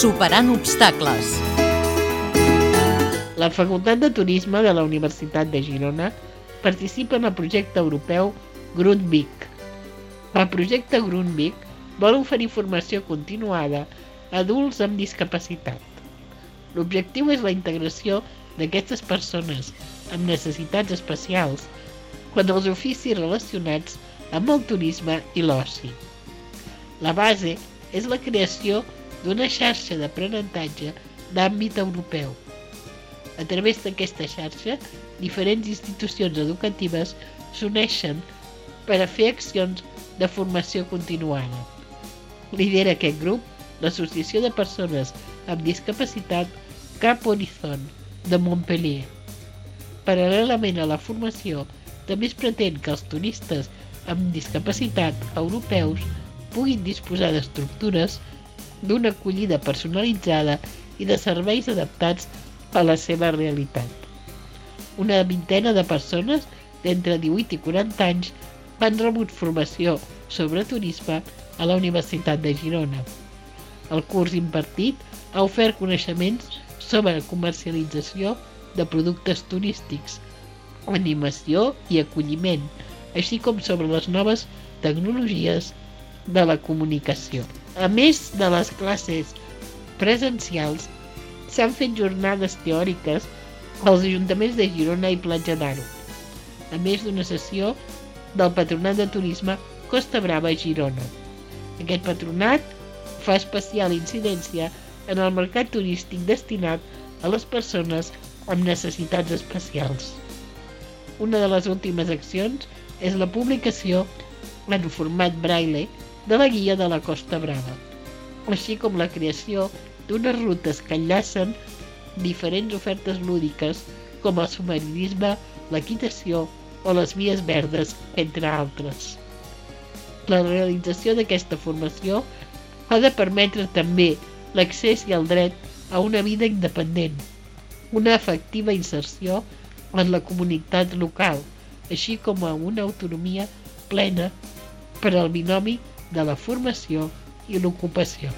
Superant obstacles. La Facultat de Turisme de la Universitat de Girona participa en el projecte europeu Grundvik. El projecte Grundvik vol oferir formació continuada a adults amb discapacitat. L'objectiu és la integració d'aquestes persones amb necessitats especials quan els oficis relacionats amb el turisme i l'oci. La base és la creació d'una xarxa d'aprenentatge d'àmbit europeu. A través d'aquesta xarxa, diferents institucions educatives s'uneixen per a fer accions de formació continuada. Lidera aquest grup l'Associació de Persones amb Discapacitat Cap Horizon de Montpellier. Paral·lelament a la formació, també es pretén que els turistes amb discapacitat europeus puguin disposar d'estructures d'una acollida personalitzada i de serveis adaptats a la seva realitat. Una vintena de persones d'entre 18 i 40 anys van rebut formació sobre turisme a la Universitat de Girona. El curs impartit ha ofert coneixements sobre comercialització de productes turístics, animació i acolliment, així com sobre les noves tecnologies de la comunicació. A més de les classes presencials, s'han fet jornades teòriques als ajuntaments de Girona i Platja d'Aro, a més d'una sessió del Patronat de Turisme Costa Brava a Girona. Aquest patronat fa especial incidència en el mercat turístic destinat a les persones amb necessitats especials. Una de les últimes accions és la publicació en format braille de la guia de la Costa Brava, així com la creació d'unes rutes que enllacen diferents ofertes lúdiques com el submarinisme, l'equitació o les vies verdes, entre altres. La realització d'aquesta formació ha de permetre també l'accés i el dret a una vida independent, una efectiva inserció en la comunitat local, així com a una autonomia plena per al binomi de la formació i l'ocupació.